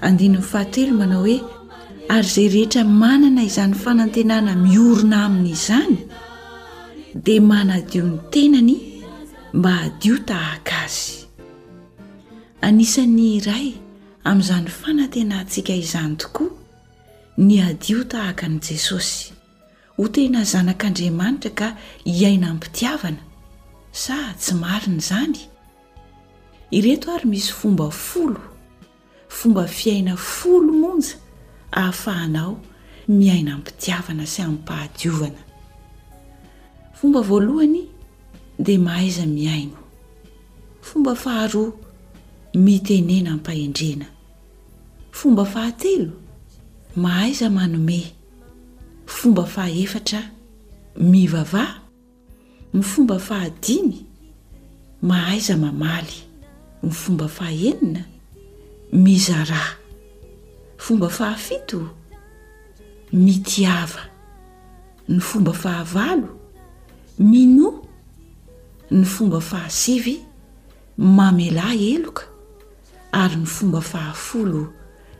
Andininy fahatelo manao hoe, Ary izay rehetra manana izany fanantenana miorina aminy izany, dia manadio ny tenany mba hadio tahaka Azy. Anisan'ny iray amin'izany fanantenantsika izany tokoa ny hadio tahaka an'i Jesosy. Ho tena zanak'Andriamanitra ka hiaina am-pitiavana, sa tsy marina izany? Ireto ary misy fomba folo, fomba fiaina folo monja ahafahanao miaina am-pitiavana sy amim-pahadiovana. Fomba voalohany dia mahaiza mihaino. Fomba faharoa, mitenena am-pahendrena. Fomba fahatelo, mahaiza manome. Fomba fahaefatra, mivavaha. Ny fomba fahadimy, mahaiza mamaly. Ny fomba fahaenina, mizarà. Fomba fahafito, mitiava. Ny fomba fahavalo, minoa. Ny fomba fahasivy, mamelà heloka, ary ny fomba fahafolo,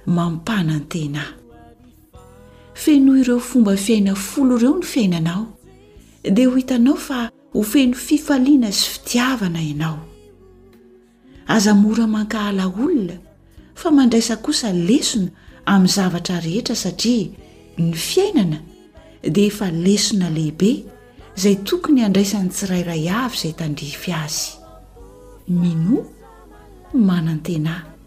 mampanantenà. fenoy ireo fomba fiaina folo ireo ny fiainanao dia ho hitanao fa ho feno fifaliana sy fitiavana ianao aza mora mankahala olona fa mandraisa kosa lesona amin'ny zavatra rehetra satria ny fiainana dia efa lesona lehibe izay tokony handraisan'ny tsirairay avy izay tandrify azy mino manantena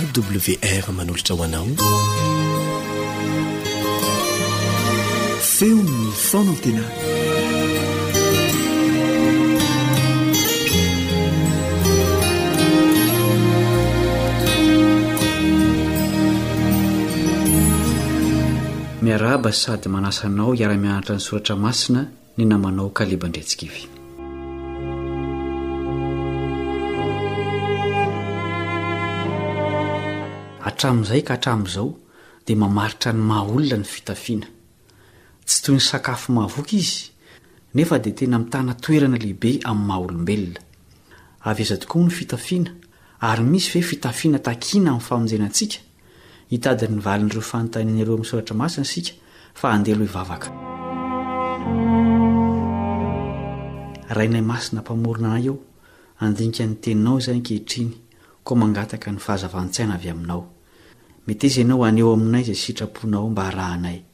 AWR manolotra ho anao feon'ny fanantenana miarahaba sady manasa anao hiara-mianatra ny soratra masina ny namanao Caleb Andriatsikivy. Hatramin'izay ka hatramin'izao dia mamaritra ny maha olona ny fitafiana. Tsy toy ny sakafo mahavoky izy nefa dia tena mitana toerana lehibe amin'ny maha olombelona. Avy aiza tokoa moa ny fitafiana ary misy ve fitafiana takiana amin'ny famonjena antsika? Hitady ny valin'ireo fanontaniana ireo amin'ny soratra masina isika fa andeha aloha hivavaka. Rainay Masina Mpamorona anay ô, handinika ny Teninao izahay ankehitriny koa mangataka ny fahazavan-tsaina avy Aminao. Meteza Ianao haneho aminay izay sitraponao mba harahanay.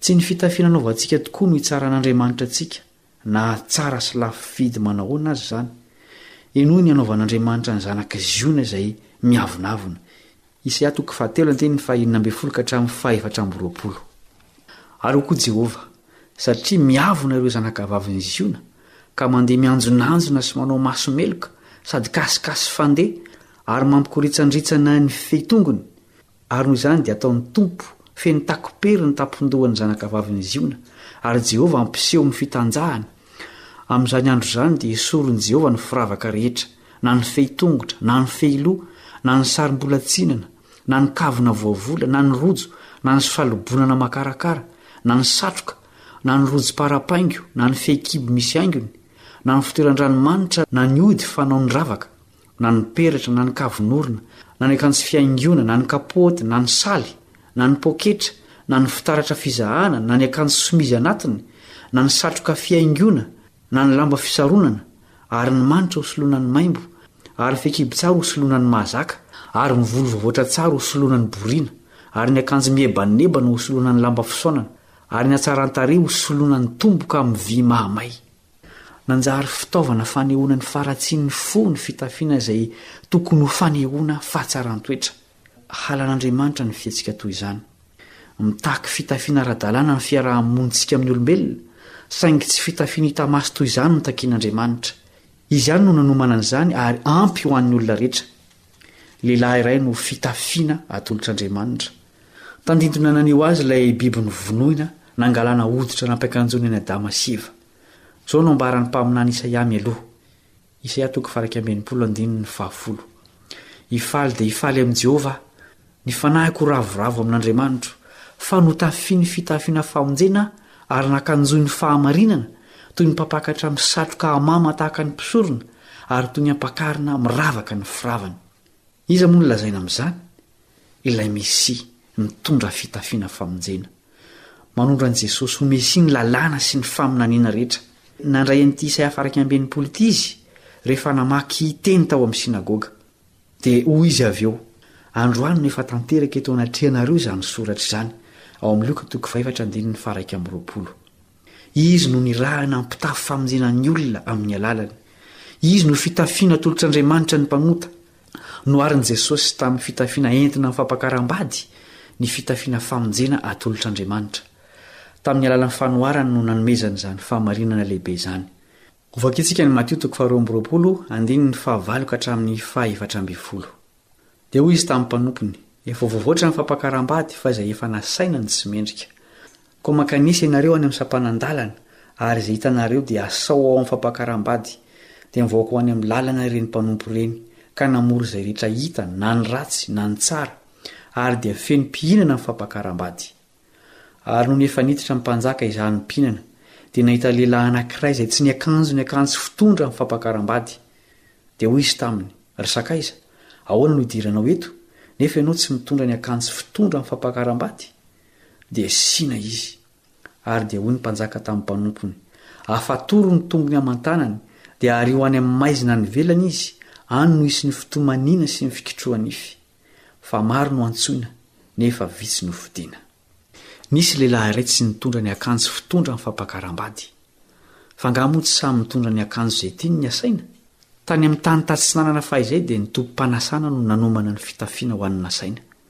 Tsy ny fitafiana anaovantsika tokoa no hitsaran'Andriamanitra antsika, na tsara sy lafo vidy manahoana aza izany. Henoy ny hanaovan'Andriamanitra ny zanaka Ziona izay miavonavona. Isaia toko fahatelo andininy fahenina ambin'ny folo ka hatramin'ny fahefatra amby roapolo. Ary hoy koa Jehovah, Satria miavona ireo zanakavavin'i Ziona, ka mandeha mianjonanjona sy manao maso meloka, sady kasikasy fandeha, ary mampikoritsandritsana ny fehy tongony, Ary noho izany dia ataon'ny Tompo feno takom-pery ny tampon-dohan'ny zanakavavin'i Ziona, ary Jehovah hampiseho ny fitanjahany. Amin'izany andro izany dia hesorin'i Jehovah ny firavaka rehetra, na ny fehi-tongotra, na ny fehiloha, na ny sarim-bolatsinana, na ny kavina voavola, na ny rojo, na ny sofalobonana makarakara, na ny satroka, na ny rojom-parapaingo, na ny fehikibo misy haingony, na ny fitoeran-dranomanitra, na ny ody fanaon'ny ravaka, na ny peratra, na ny kavon'orona, na ny akanjo fihaingoana, na ny kapoty, na ny saly, na ny poketra, na ny fitaratra fizahana, na ny akanjo somizy anatiny, na ny satroka fihaingoana, na ny lamba fisaronana, ary ny manitra ho soloana ny maimbo, ary ny fehikibo-tsary ho soloana ny mahazaka, ary ny volo voavoatra tsara ho soloana ny boriana, ary ny akanjo miebanebana ho soloana ny lamba fisaonana, ary ny hatsaran-tarehy ho soloana ny tomboka amin'ny vy mahamay. Nanjary fitaovana fanehoana ny faharatsian'ny fo ny fitafiana izay tokony ho fanehoana fahatsaran-toetra. Halan'Andriamanitra ny fihetsika toy izany. Mitaky fitafiana ara-dalàna ny fiaraha-monintsika amin'ny olombelona, saingy tsy fitafiana hita maso toy izany no takian'Andriamanitra. Izy ihany no nanomana an'izany ary ampy ho an'ny olona rehetra. Lehilahy iray no fitafiana atolotr'Andriamanitra. Tandindona naneho azy ilay biby novonoina nangalana hoditra nampiakanjoana an'i Adama sy Eva. Izao no ambaran'ny mpaminany Isaia mialoha. Isaia toko faha-iraika amby enimpolo andininy fahafolo. Hifaly dia hifaly amin'i Jehovah aho. Ny fanahiko ho ravoravo amin'Andriamanitro. Fa notafiany fitafiana famonjena aho ary nakanjoiny fahamarinana, toy ny mpampakatra misatroka hamama tahaka ny mpisorona ary toy ny ampakarina miravaka ny firavany. Iza moa no lazaina amin'izany? Ilay Mesia, mitondra fitafiana famonjena. Manondro an'i Jesosy ho Mesia ny Lalàna sy ny faminaniana rehetra. Nandray an'ity Isaia fara iraika amby enimpolo ity izy rehefa namaky teny tao amin'ny synagoga. Dia hoy izy avy eo, Androany no efa tanteraka eto anatrehanareo izany soratra izany, ao amin'ny Lioka toko fahaefatra andininy faha iraika amby roapolo. Izy no nirahina hampitafy famonjena ny olona amin'ny alalany. Izy no fitafiana atolotr'Andriamanitra ny mpanota. Noharin'i Jesosy tamin'ny fitafiana entina amin'ny fampakaram-bady ny fitafiana famonjena atolotr'Andriamanitra. Tamin'ny alalan'ny fanoharany no nanomezany izany fahamarinana lehibe izany. Hovakintsika ny Matio toko faharoa amby roapolo andininy fahavalo ka hatramin'ny fahefatra ambin'ny folo. Dia hoy izy tamin'ny mpanompony, Efa voavoatra ny fampakaram-bady fa izay efa nasaina no tsy mendrika. Koa mankanisa ianareo any amin'ny sampanan-dalana, ary izay hitanareo dia asao ao amin'ny fampakaram-bady, dia mivoaka ho any amin'ny lalana ireny mpanompo ireny, ka namory izay rehetra hita, na ny ratsy, na ny tsara, ary dia feno mpihinana ny fampakaram-bady. Ary nony efa niditra ny mpanjaka izany mpihinana, dia nahita lehilahy anankiray izay tsy niakanjo ny akanjo fitondra ny fampakaram-bady. Dia hoy izy taminy, Ry sakaiza, ahoana no idiranao eto, nefa ianao tsy mitondra ny akanjo fitondra ny fampakaram-bady? dia asiana izy. Ary dia hoy ny mpanjaka tamin'ny mpanompony, Afatory ny tongony aman-tanany, dia ario any amin'ny maizina any ivelany izy, any no hisy ny fitomaniana sy ny fikitroha-nify. Fa maro no antsoina, nefa vitsy no fidina. Nisy lehilahy iray tsy nitondra ny akanjo fitondra ny fampakaram-bady. Fa angaha moa tsy samy mitondra ny akanjo izay tiany ny asaina? Tany amin'ny tany tatsinanana fahizay dia ny tobim-panasana no nanomana ny fitafiana ho an'ny nasaina,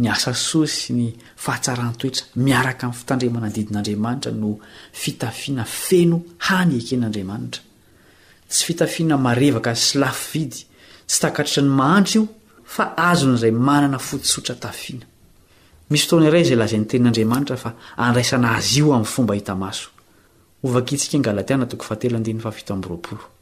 Ny asa soa sy ny fahatsaran-toetra miaraka amin'ny fitandremana ny didin'Andriamanitra no fitafiana feno hany eken'Andriamanitra. Tsy fitafiana marevaka sy lafo vidy, tsy takatry ny mahantra io fa azon'izay manana fo tsotra tafiana. Misy fotoana iray izay lazain'ny Tenin'Andriamanitra fa handraisana azy io amin'ny fomba hita maso. Ho vakintsika ny Galatiana toko fahatelo andininy fahafito amby roapolo.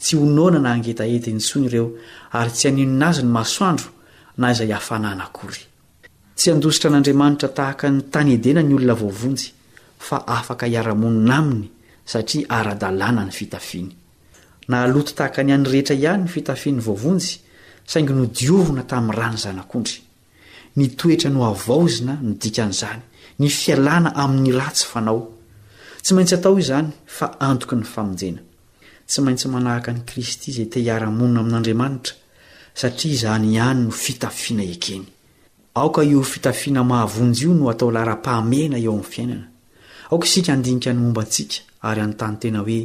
Tsy ho noana na hangetaheta intsony ireo ary tsy haninona azy ny masoandro na izay hafanana akory. Tsy handositra an'Andriamanitra tahaka ny tany Edena ny olona voavonjy, fa afaka hiara-monina aminy satria ara-dalàna ny fitafiany. Nahaloto tahaka ny an'ny rehetra ihany ny fitafian'ny voavonjy, saingy nodiovina tamin'ny ran'ny Zanak'ondry. Ny toetra nohavaozina no dikan'izany, ny fialana amin'ny ratsy fanao. Tsy maintsy atao izany fa antoky ny famonjena. Tsy maintsy manahaka an'i Kristy izay te hiara-monina amin'Andriamanitra, satria izany ihany no fitafiana ekeny. Aoka io fitafiana mahavonjy io no atao laharam-pahamehana eo amin'ny fiainana. Aoka isika handinika ny momba antsika ary hanontany tena hoe,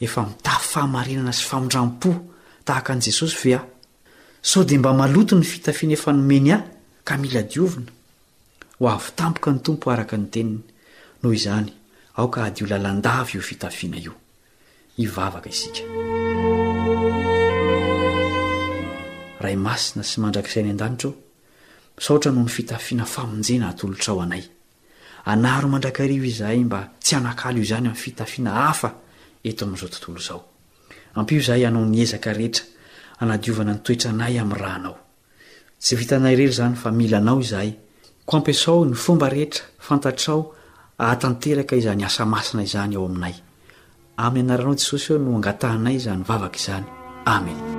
Efa mitafy fahamarinana sy famindram-po tahaka an'i Jesosy ve aho? Sao dia mba maloto ny fitafiana efa nomeny ahy ka mila diovina? Ho avy tampoka ny Tompo araka ny teniny. Noho izany, aoka hadio lalandava io fitafiana io. Hivavaka isika. Ray masina sy mandrakizay any an-danitra ô, misaotra noho ny fitafiana famonjena atolotrao anay. Anaro mandrakariva izahay mba tsy hanakalo izany amin'ny fitafiana hafa eto amin'izao tontolo izao. Ampio izahay hanao ny ezaka rehetra hanadiovana ny toetranay amin'ny ra Anao. Tsy vitanay irery izany fa mila Anao izahay, koa ampiasao ny fomba rehetra fantatrao ahatanteraka izany asa masina izany ao aminay. Amin'ny Anaranao Jesosy aho no angatahanay izany vavaka izany. Amen.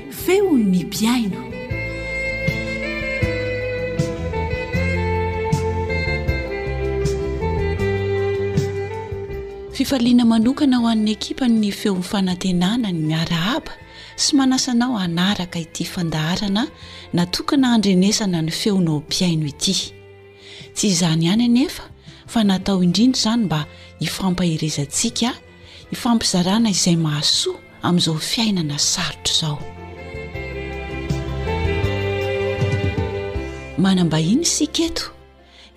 Feon'ny mpihaino. Fifaliana manokana ho an'ny ekipan'ny Feon'ny Fanantenana ny miarahaba sy manasa anao hanaraka ity fandaharana natokana handrenesana ny feonao mpihaino ity. Tsy izany ihany anefa fa natao indrindra izany mba hifampaherezantsika hifampizarana izay mahasoa amin'izao fiainana sarotra izao manam-bahiny isika eto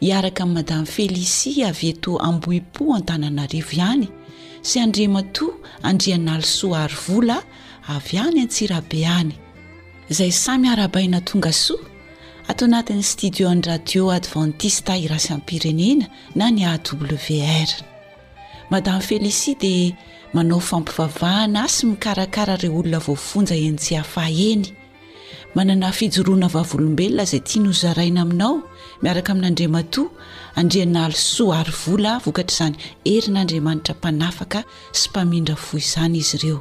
hiaraka amin'i madame Félicie avy eto Ambohipo Antananarivo ihany sy Andriamatoa Andrianalisoa Harivola avy any Antsirabe any izay samy arabaina tonga soa ato anatin'ny studio-n'ny radio Adventista Iraisam-pirenena na ny AWR. Madame Félicie dia manao fampivavahana sy mikarakara ireo olona voafonja eny Tsiafahy eny. Manana fijoroana vavolombelona izay tiany hozaraina aminao miaraka amin'Andriamatoa Andrianalisoa Harivola vokatr'izany herin'Andriamanitra mpanafaka sy mpamindra fo izany izy ireo.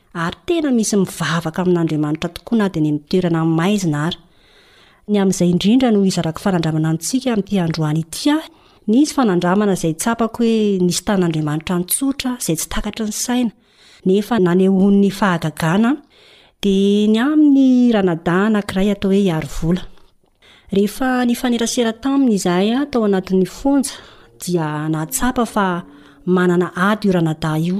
Ary tena misy mivavaka amin'Andriamanitra tokoa na dia any amin'ny toerana maizina ary. Ny amin'izay indrindra no izarako fanandramana amintsika amin'ity androany ity aho. Nisy fanandramana izay tsapako hoe nisy tanin'Andriamanitra nitsotra, izay tsy takatry ny saina, nefa nanehoan'ny fahagagana ahy, dia ny amin'ny ranadahy anankiray atao hoe i Harivola. Rehefa nifanerasera taminy izahay tao anatin'ny fonja dia nahatsapa fa manana ady io ranadahy io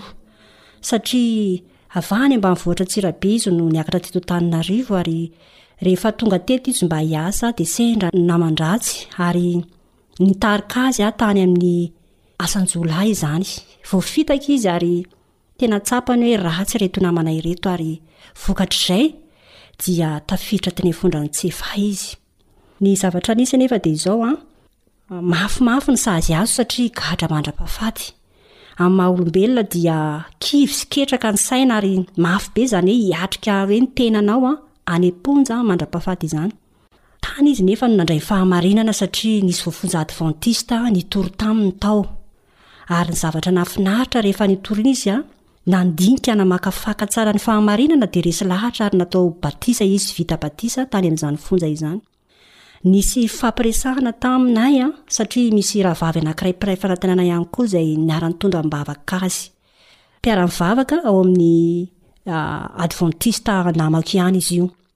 satria avy any ambanivohitra Antsirabe izy no niakatra teto Antananarivo ary rehefa tonga teto izy mba hiasa dia sendra naman-dratsy ary nitarika azy tany amin'ny asan-jiolahy izany. Voafitaka izy ary Tena tsapany hoe ratsy ireto namana ireto ary vokatr'izay dia tafiditra teny efondran'i Tsefa izy. Ny zavatra nisy anefa dia izao an, mafimafy ny sazy azo satria gadra mandra-pahafaty. Amin'ny maha olombelona dia kivy sy ketraka ny saina ary mafy be izany hoe hiatrika hoe ny tenanao any am-ponja mandra-pahafaty izany. Tany izy nefa no nandray fahamarinana satria nisy voafonja advantista nitory taminy tao. Ary ny zavatra nahafinaritra rehefa nitoriana izy an, nandinika namakafaka tsara ny fahamarinana dia resy lahatra ary natao batisa izy vita batisa tany amin'izany fonja izany. Nisy hifampiresahana taminay an, satria misy rahavavy anankiray mpiray fanantenana ihany koa izay niara-nitondra am-bavaka azy. Mpiara-mivavaka ao amin'ny Advantista namako ihany izy io.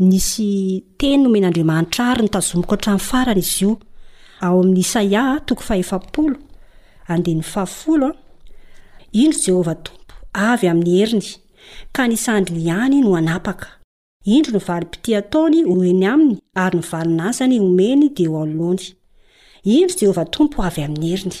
Nisy teny nomen'Andriamanitra àry notazomiko hatramin'ny farany izy io, ao amin'ny Isaia toko fahefapolo, andininy fahafolo, Indro Jehovah Tompo, avy amin'ny heriny, ka ny sandriny ihany no hanapaka. Indro ny valim-pitia ataony ho eny aminy, ary ny valin'asany omeny dia eo anoloany. Indro Jehovah Tompo avy amin'ny heriny.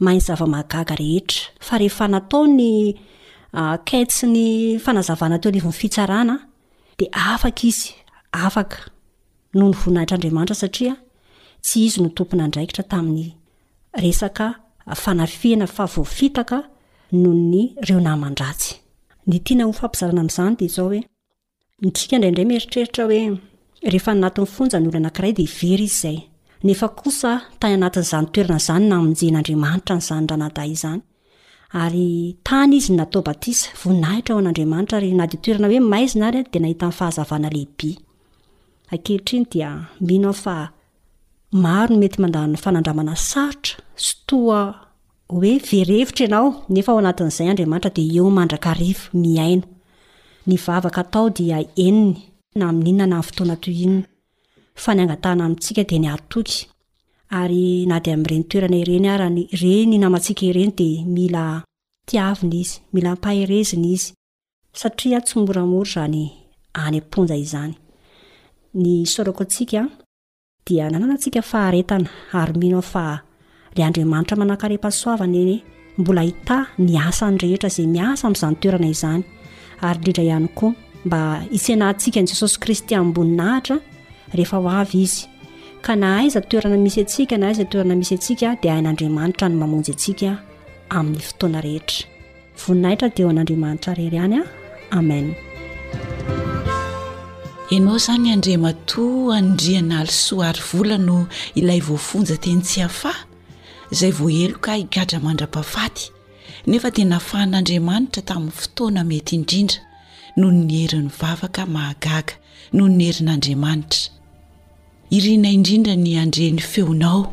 mahay ny zava-mahagaga rehetra. Fa rehefa natao ny enquête sy ny fanazavana teo anivon'ny fitsarana dia afaka izy, afaka, noho ny voninahitr'Andriamanitra satria tsy izy no tompon'andraikitra tamin'ny resaka fanafihana fa voafitaka noho ny ireo naman-dratsy. Ny tiana ho fampizarana amin'izany dia izao hoe, Midika indraindray mieritreritra hoe rehefa any anatin'ny fonja ny olona anankiray dia very izy izay. Nefa kosa tany anatin'izany toerana izany namonjen'Andriamanitra an'izany ranadahy izany. Ary tany izy no natao batisa, voninahitra ho an'Andriamanitra ary na dia toerana hoe maizina ary dia nahitany fahazavana lehibe. Ankehitriny dia mino aho fa maro ny mety mandany fanandramana sarotra sy toa Hoe very hevitra ianao, nefa ao anatin'izay Andriamanitra dia eo mandrakariva, mihaino. Ny vavaka atao dia henony, na amin'inona na amin'ny fotoana toy inona. Fa ny angatahana amintsika dia ny hatoky. Ary na dia amin'ireny toerana ireny ara ny re ny namantsika ireny dia mila tiavina izy, mila ampaherezina izy. Satria tsy moramora izany any am-ponja izany. Ny isaorako antsika. dia nanana tsika faharetana ary mino aho fa le Andriamanitra manankarem-pahasoavana eny mbola hita ny asany rehetra izay miasa amin'izany toerana izany ary indrindra ihany koa mba hisenahantsika an'i Jesosy Kristy amboninahitra rehefa ho avy izy ka na aiza toerana misy antsika na aiza toerana misy antsika dia hain'Andriamanitra ny mamonjy antsika amin'ny fotoana rehetra Voninahitra dia ho an'Andriamanitra rery ihany Amen. Ianao zany Andriamatoa Andrianalisoa Harivola no ilay voafonja teny Tsiafaha izay voaheloka higadra mandra-pahafaty nefa dia nafahan'Andriamanitra tamin'ny fotoana mety indrindra noho ny herin'ny vavaka mahagaga noho ny herin'Andriamanitra. Irina indrindra ny handre ny feonao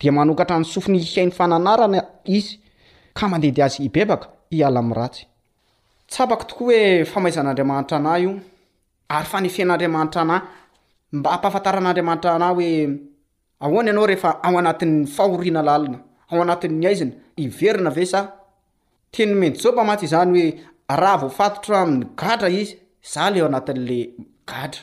dia manokatra ny sofiny hihaino fananarana izy ka mandidy azy hibebaka hiala amin'ny ratsy. Tsapako tokoa hoe famaizan'Andriamanitra anà io ary fanefen'Andriamanitra anà mba hampahafantaran'Andriamanitra anà hoe ahoana ianao rehefa ao anatin'ny fahoriana lalina, ao anatin'ny haizina, hiverina ve sa? Teny nomen'i Joba mantsy izany hoe raha voafatotra amin'ny gadra izy, izaho ilay ao anatin'ilay gadra.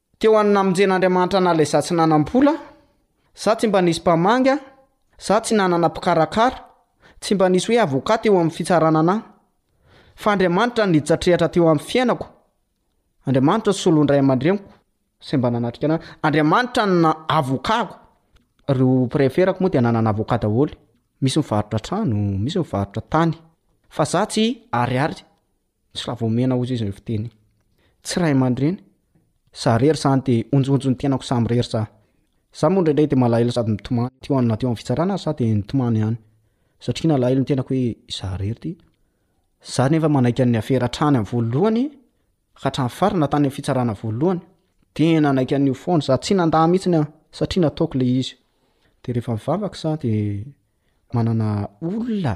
Teo any namonjena Andriamanitra an'ala izaho tsy nanam-bola, izaho tsy mba nisy mpamangy aho, izaho tsy nanana mpikarakara, tsy mba nisy hoe avocat teo amin'ny fitsarana anah. Fa Andriamanitra no niditra an-trehatra teo amin'ny fiainako. Andriamanitra solon-dray aman-dreniko izay mba nanatrika anah. Andriamanitra no na avocat-ko. Ireo préfet-rako moa dia nanana avocat daholo. Misy mivarotra trano, misy mivarotra tany. Fa izaho tsy ariary. Tsy raha vao omena ozy izy ny fiteny. Tsy ray aman-dreny. Za rery sa ny te honjohonjo ny tenako samy rery sa. Za moa indraindray de malahelo sady mitomany teo an na teo am fitsarana aza za de nitomany ihany. Satria nalahelo ny tenako hoe za rery ty. Za nefa manaiky an'ny afera hatrany am voalohany hatrany farany na tany am fitsarana voalohany. Tena nanaiky an'io foana za tsy nanda mitsiny an satria nataoko le izy. De refa mivavaka za de manana olona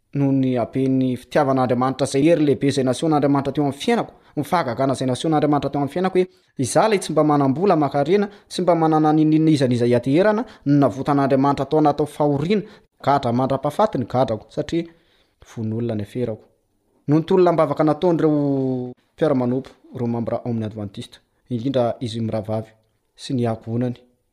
noho ny haben'ny fitiavan'Andriamanitra izay hery lehibe izay nasehon'Andriamanitra teo amin'ny fiainako, ny fahagagana izay nasehon'Andriamanitra teo amin'ny fiainako hoe izaho ilay tsy mba manam-bola aman-karena, tsy mba manana n'inon'inona iza n'iza hianteherana no navotan'Andriamanitra tao anaty tao fahoriana, gadra mandra-pahafaty ny gadrako satria vono olona ny aferako. Noho ny tolona am-bavaka nataon'ireo mpiara-manompo, ireo mambra ao amin'ny Advantista, indrindra izy mirahavavy sy ny iagonany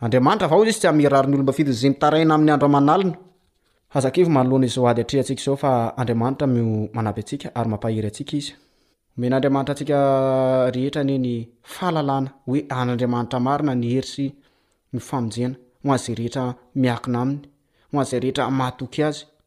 Andriamanitra, vao izy tsy haha miharary ny olom-bafidy ny izay mitaraina amin'ny andro aman'alina. Hazakivo manoloana izao ady atrehantsika izao fa Andriamanitra mio manampy antsika ary mampahery antsika Izy. Omen'Andriamanitra antsika rehetra anie ny fahalalana hoe an'Andriamanitra marina ny hery sy ny famonjena ho an'izay rehetra miakina aminy, ho an'izay rehetra mahatoky Azy.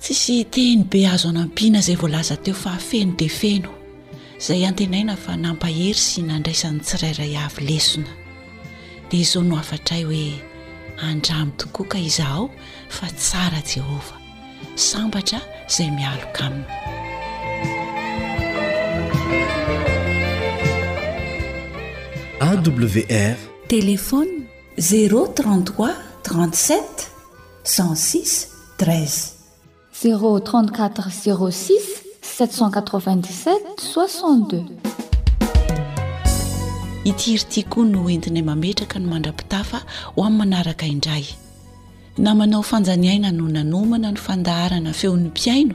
Tsisy teny be azo anampiana izay voalaza teo fa feno dia feno, izay antenaina fa nampahery sy nandraisan'ny tsirairay avy lesona. Dia izao no hafatray hoe, Andramo tokoa ka izahao fa tsara Jehovah. Sambatra izay mialoka aminy. AWR. Téléphone, zéro trente trois trente sept. cent six treize. Zéro trente quatre zéro six sept cent quatre vingt dix sept soixante deux. Ity hira ity koa no entinay mametraka ny mandrapitafa ho amin'ny manaraka indray. Namanao Fanjaniaina no nanomana ny fandaharana Feon'ny mpihaino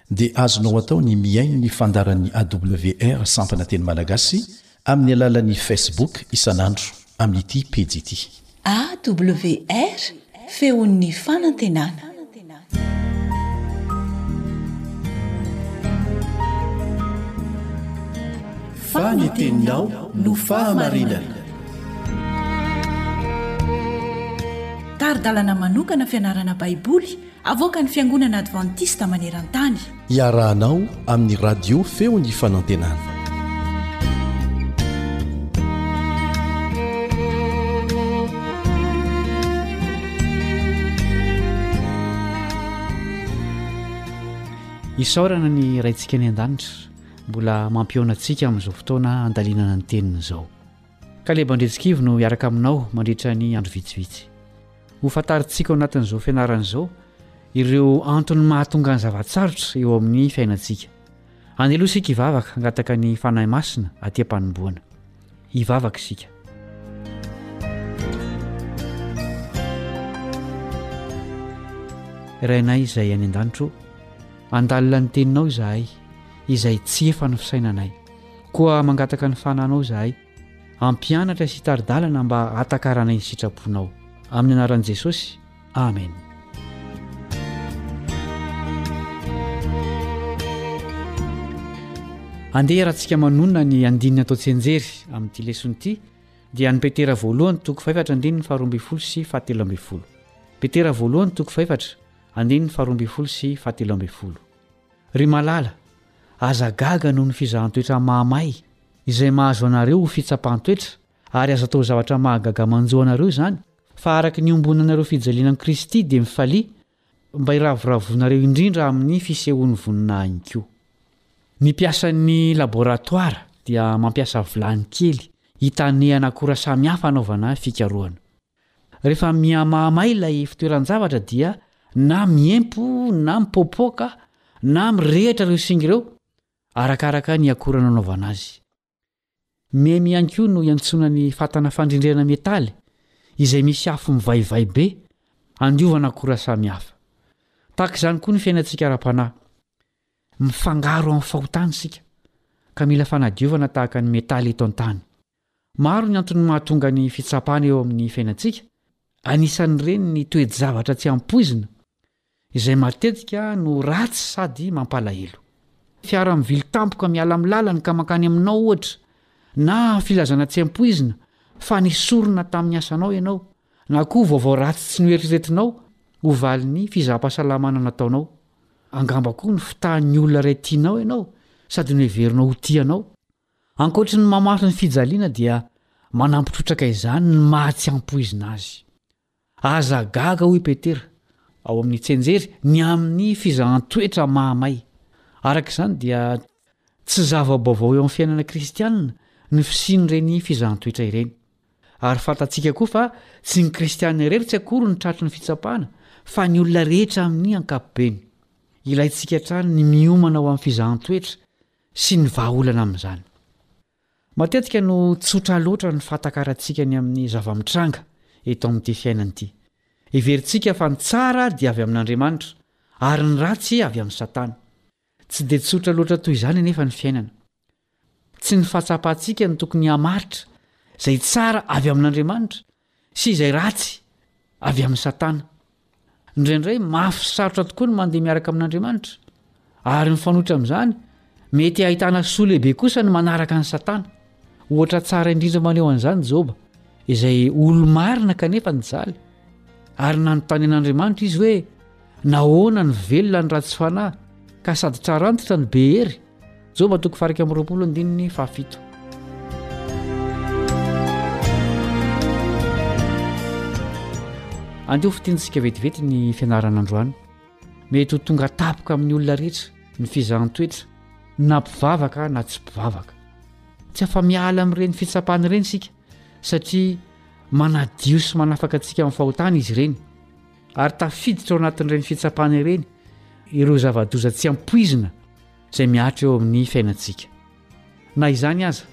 dia azonao atao ny mihaino ny fandaharan'ny AWR sampana teny malagasy amin'ny alalan'ny Facebook isan'andro amin'ity pejy ity. AWR, Feon'ny Fanantenana. Fa ny teninao no fahamarinana. Tari-dalana manokana fianarana Baiboly. Avoakan'ny Fiangonana Advantista maneran-tany. Iarahanao amin'ny Radio Feon'ny Fanantenana. Isaorana ny Raintsika any an-danitra mbola mampihaona antsika amin'izao fotoana handalinana ny teniny izao. Kaleba Andriantsikivy no hiaraka aminao mandritra ny andro vitsivitsy. Hofantarintsika ao anatin'izao fianarana izao ireo antony mahatonga ny zava-tsarotra eo amin'ny fiainantsika. Andeha aloha isika hivavaka hangataka ny Fanahy Masina aty am-panombohana. Hivavaka isika. Rainay izay any an-danitro, andalina ny teninao izahay izay tsy efa ny fisainanay. Koa mangataka ny fananao izahay Hampianatra sy hitari-dalana mba hahatakarana ny sitraponao. Amin'ny anaran'i Jesosy, Amen. Andeha hiarahantsika manonona ny andininy atao tsianjery amin'ity lesona ity dia ny Petera voalohany toko fahefatra andininy faharoa ambin'ny folo sy fahatelo ambin'ny folo. Petera voalohany toko fahefatra andininy faharoa ambin'ny folo sy fahatelo ambin'ny folo. Ry malala, aza gaga noho ny fizahan-toetra mahamay izay mahazo anareo ho fitsapan-toetra, ary aza atao zavatra mahagaga manjo anareo izany, fa araka ny iombonanareo fijaliana amin'i Kristy dia mifalia, mba hiravoravoanareo indrindra amin'ny fisehoan'ny voninahiny koa. Ny mpiasan'ny laboratoara dia mampiasa vilany kely hitanehana akora samihafa hanaovana fikarohana. Rehefa mihamahamay ilay fitoeran-javatra dia na miempo na mipoapoaka na mirehitra ireo singa ireo, arakaraka ny akora nanaovana azy. Memy ihany koa no iantsoana ny fatana fandrindrehana metaly izay misy afo mivaivay be andiovana akora samihafa. Tahaka izany koa ny fiainantsika ara-panahy. Mifangaro amin'ny fahotana isika ka mila fanadiovana tahaka ny metaly eto an-tany. Maro ny antony mahatonga ny fitsapana eo amin'ny fiainantsika, anisan'ireny ny toe-javatra tsy ampoizina, izay matetika no ratsy sady mampalahelo. Fiara mivily tampoka miala amin'ny lalany ka mankany aminao, ohatra, na filazana tsy ampoizina fa nesorina tamin'ny asanao ianao, na koa vaovao ratsy tsy noeritreretinao ho valin'ny fizaham-pahasalamana nataonao. Angamba koa nifitahin'ny olona iray tianao ianao sady noheverinao ho tia anao. Ankoatry ny mamafy ny fijaliana dia manampy trotraka izany ny maha tsy ampoizina azy. Aza gaga hoy Petera, ao amin'ny Tsenjery ny amin'ny fizahan-toetra mahamay. Araka izany dia tsy zava-baovao eo amin'ny fiainana kristianina ny fisian'ireny fizahan-toetra ireny. Ary fantatsika koa fa tsy ny kristianina irery tsy akory no tratry ny fitsapana fa ny olona rehetra amin'ny ankapobeny. Ilaintsika hatrany ny miomana ho amin'ny fizahan-toetra sy ny vahaolana amin'izany. Matetika no tsotra loatra ny fahatakarantsika ny amin'ny zava-mitranga eto amin'ity fiainana ity. Heverintsika fa ny tsara dia avy amin'Andriamanitra, ary ny ratsy avy amin'i Satana. Tsy dia tsotra loatra toy izany anefa ny fiainana. Tsy ny fahatsapantsika no tokony hamaritra izay tsara avy amin'Andriamanitra sy izay ratsy avy amin'i Satana. Indraindray mafy sy sarotra tokoa ny mandeha miaraka amin'Andriamanitra, ary mifanohitra amin'izany, mety hahitana soa lehibe kosa ny manaraka an'i Satana. Ohatra tsara indrindra maneho an'izany Joba, izay olo-marina kanefa nijaly, ary nanontany an'Andriamanitra izy hoe, Nahoana no velona ny ratsy fanahy, ka sady trarantitra ny be hery? Joba toko faha iraika amby roapolo andininy fahafito. Andeha hofitintsika vetivety ny fianarana androany. Mety ho tonga tapoka amin'ny olona rehetra ny fizahan-toetra, na mpivavaka na tsy mpivavaka. Tsy afa-miala amin'ireny fitsapana ireny isika, satria manadio sy manafaka antsika amin'ny fahotana izy ireny. Ary tafiditra ao anatin'ireny fitsapana ireny ireo zava-doza tsy ampoizina izay mihatra eo amin'ny fiainantsika. Na izany aza,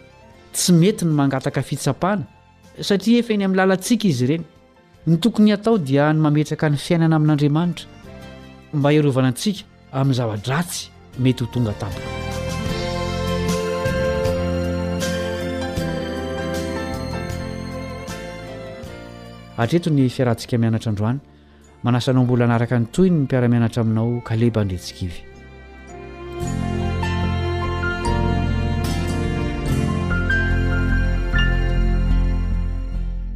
tsy mety ny mangataka fitsapana satria efa eny amin'ny lalantsika izy ireny. Ny tokony hatao dia ny mametraka ny fiainana amin'Andriamanitra mba hiarovana antsika. amin'ny zava-dratsy mety ho tonga tampoka. Hatreto ny fiarahantsika mianatra androany. Manasa anao mbola hanaraka ny tohiny ny mpiara-mianatra aminao Kaleba Andretsikivy.